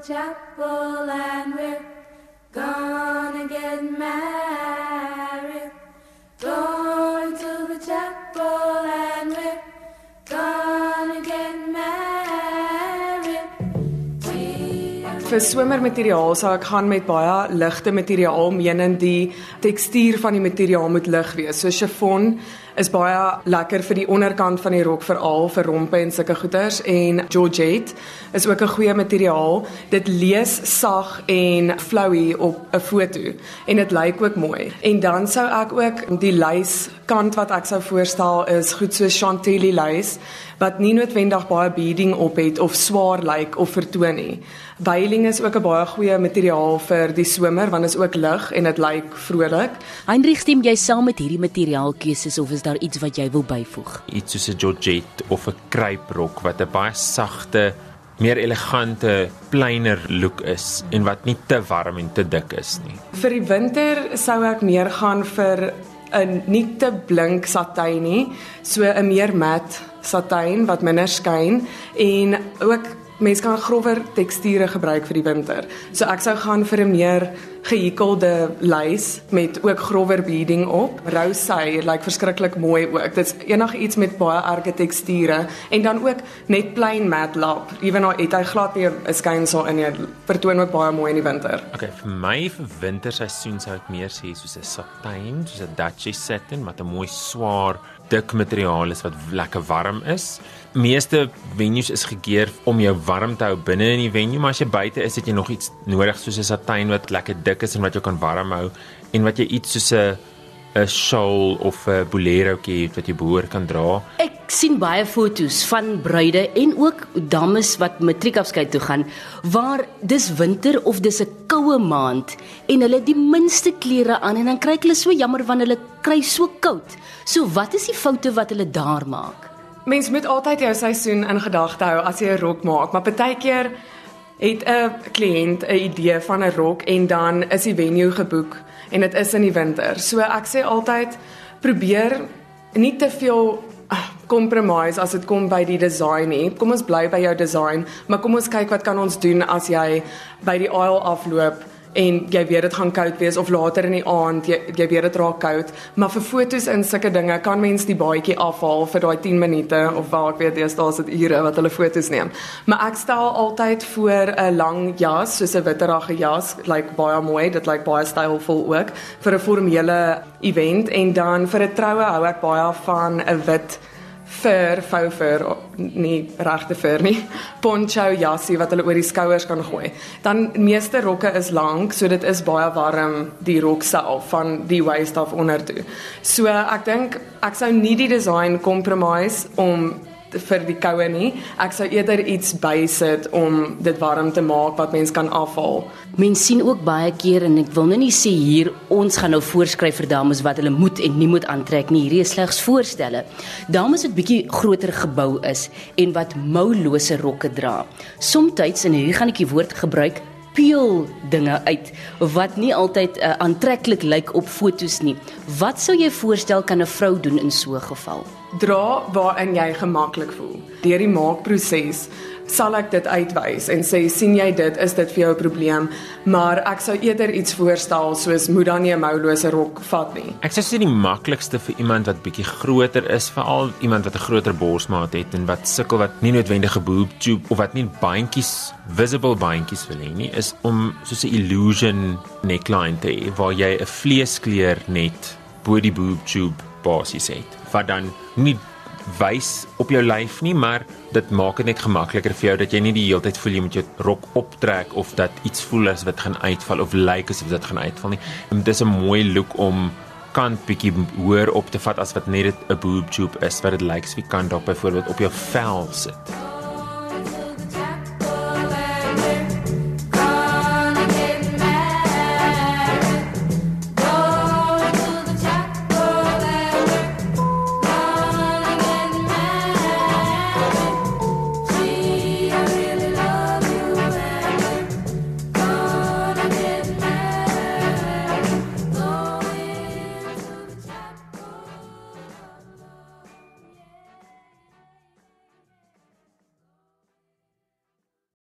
the chapel and we're gonna get married. Going to the chapel and we're gonna get married. Vir swemmermateriaal sou ek gaan met baie ligte materiaal, menend die tekstuur van die materiaal moet lig wees. So chiffon is baie lekker vir die onderkant van die rok veral vir rompe en sulke goeders en georgette is ook 'n goeie materiaal. Dit lees sag en flowy op 'n foto en dit lyk ook mooi. En dan sou ek ook die lys kant wat ek sou voorstel is goed so chantilly lys wat nie noodwendig baie beading op het of swaar lyk of vertoon nie. Veiling is ook 'n baie goeie materiaal vir die somer want dit is ook lig en dit lyk vrolik. Heinrich, stem jy saam met hierdie materiaalkeuses of is daar iets wat jy wil byvoeg? Iets soos 'n georgette of 'n kruiprok wat 'n baie sagte, meer elegante, kleiner look is en wat nie te warm en te dik is nie. Vir die winter sou ek meer gaan vir 'n nie te blink satijn nie, so 'n meer mat satijn wat minder skyn en ook mense kan grower teksture gebruik vir die winter. So ek sou gaan vir 'n meer gehekelde lys met ook grower beading op. Rousey lyk like verskriklik mooi ook. Dit's enigiets met baie erge teksture en dan ook net plain matte lap. Ewen al het hy glad nie 'n skynsel in nie. Vertoon ook baie mooi in die winter. Okay, vir my vir winterseisoen sou ek meer sê soos 'n satijn, soos 'n Duchess satin wat 'n mooi swaar, dik materiaal is wat lekker warm is. Meeste venues is gekeer om jou warm te hou binne in die venue, maar as jy buite is, het jy nog iets nodig soos 'n satijn wat lekker dik is en wat jou kan warm hou en wat jy iets soos 'n 'n shawl of 'n bolerootjie het wat jy behoor kan dra. Ek sien baie foto's van bruide en ook dames wat matriekafskeid toe gaan waar dis winter of dis 'n koue maand en hulle die minste klere aan en dan kry ek hulle so jammer want hulle kry so koud. So wat is die foute wat hulle daar maak? Mens moet altyd jou seisoen in gedagte hou as jy 'n rok maak, maar partykeer het 'n kliënt 'n idee van 'n rok en dan is die venue geboek en dit is in die winter. So ek sê altyd probeer nie te veel compromise as dit kom by die design nie. Kom ons bly by jou design, maar kom ons kyk wat kan ons doen as jy by die aisle afloop en jy weet dit gaan koud wees of later in die aand jy jy weet dit raak koud, maar vir fotos en sulke dinge kan mens die baadjie afhaal vir daai 10 minute of waar ek weet jy staar dit ure wat hulle fotos neem. Maar ek stel altyd voor 'n lang jas, soos 'n witterige jas, lyk like baie mooi, dit lyk like baie stylvol ook vir 'n formele event en dan vir 'n troue hou ek baie van 'n wit fur, fou fur, nie regte fur nie. Poncho jassie wat hulle oor die skouers kan gooi. Dan meeste rokke is lank, so dit is baie warm die rok self van die waist af onder toe. So ek dink ek sou nie die design compromise om vir die koue nie. Ek sou eerder iets bysit om dit warm te maak wat mens kan afhaal. Mens sien ook baie keer en ek wil nou nie sê hier ons gaan nou voorskryf vir dames wat hulle moet en nie moet aantrek nie. Hierdie is slegs voorstelle. Dames wat bietjie groter gebou is en wat moulose rokke dra. Somstyds en hier gaan ek die woord gebruik peel dinge uit wat nie altyd uh, aantreklik lyk op fotos nie. Wat sou jy voorstel kan 'n vrou doen in so 'n geval? Dra waarin jy gemaklik voel. Deur die maakproses sal ek dit uitwys en sê sien jy dit is dit vir jou 'n probleem, maar ek sou eerder iets voorstel soos moet dan nie 'n moulose rok vat nie. Ek sê die maklikste vir iemand wat bietjie groter is, veral iemand wat 'n groter borsmaat het en wat sukkel wat nie noodwendige boob tube of wat nie bandjies visible bandjies wil hê nie, is om soos 'n illusion neckline te hê waar jy 'n vleeskleur net bo die boob tube basies het. Wat dan nie wys op jou lyf nie, maar dit maak dit net makliker vir jou dat jy nie die hele tyd voel jy moet jou rok optrek of dat iets voel as wat gaan uitval of lyk asof dit gaan uitval nie. Dit is 'n mooi look om kant bietjie hoër op te vat as wat net 'n boob tube is wat dit lyk asof die kant dalk byvoorbeeld op jou vel sit.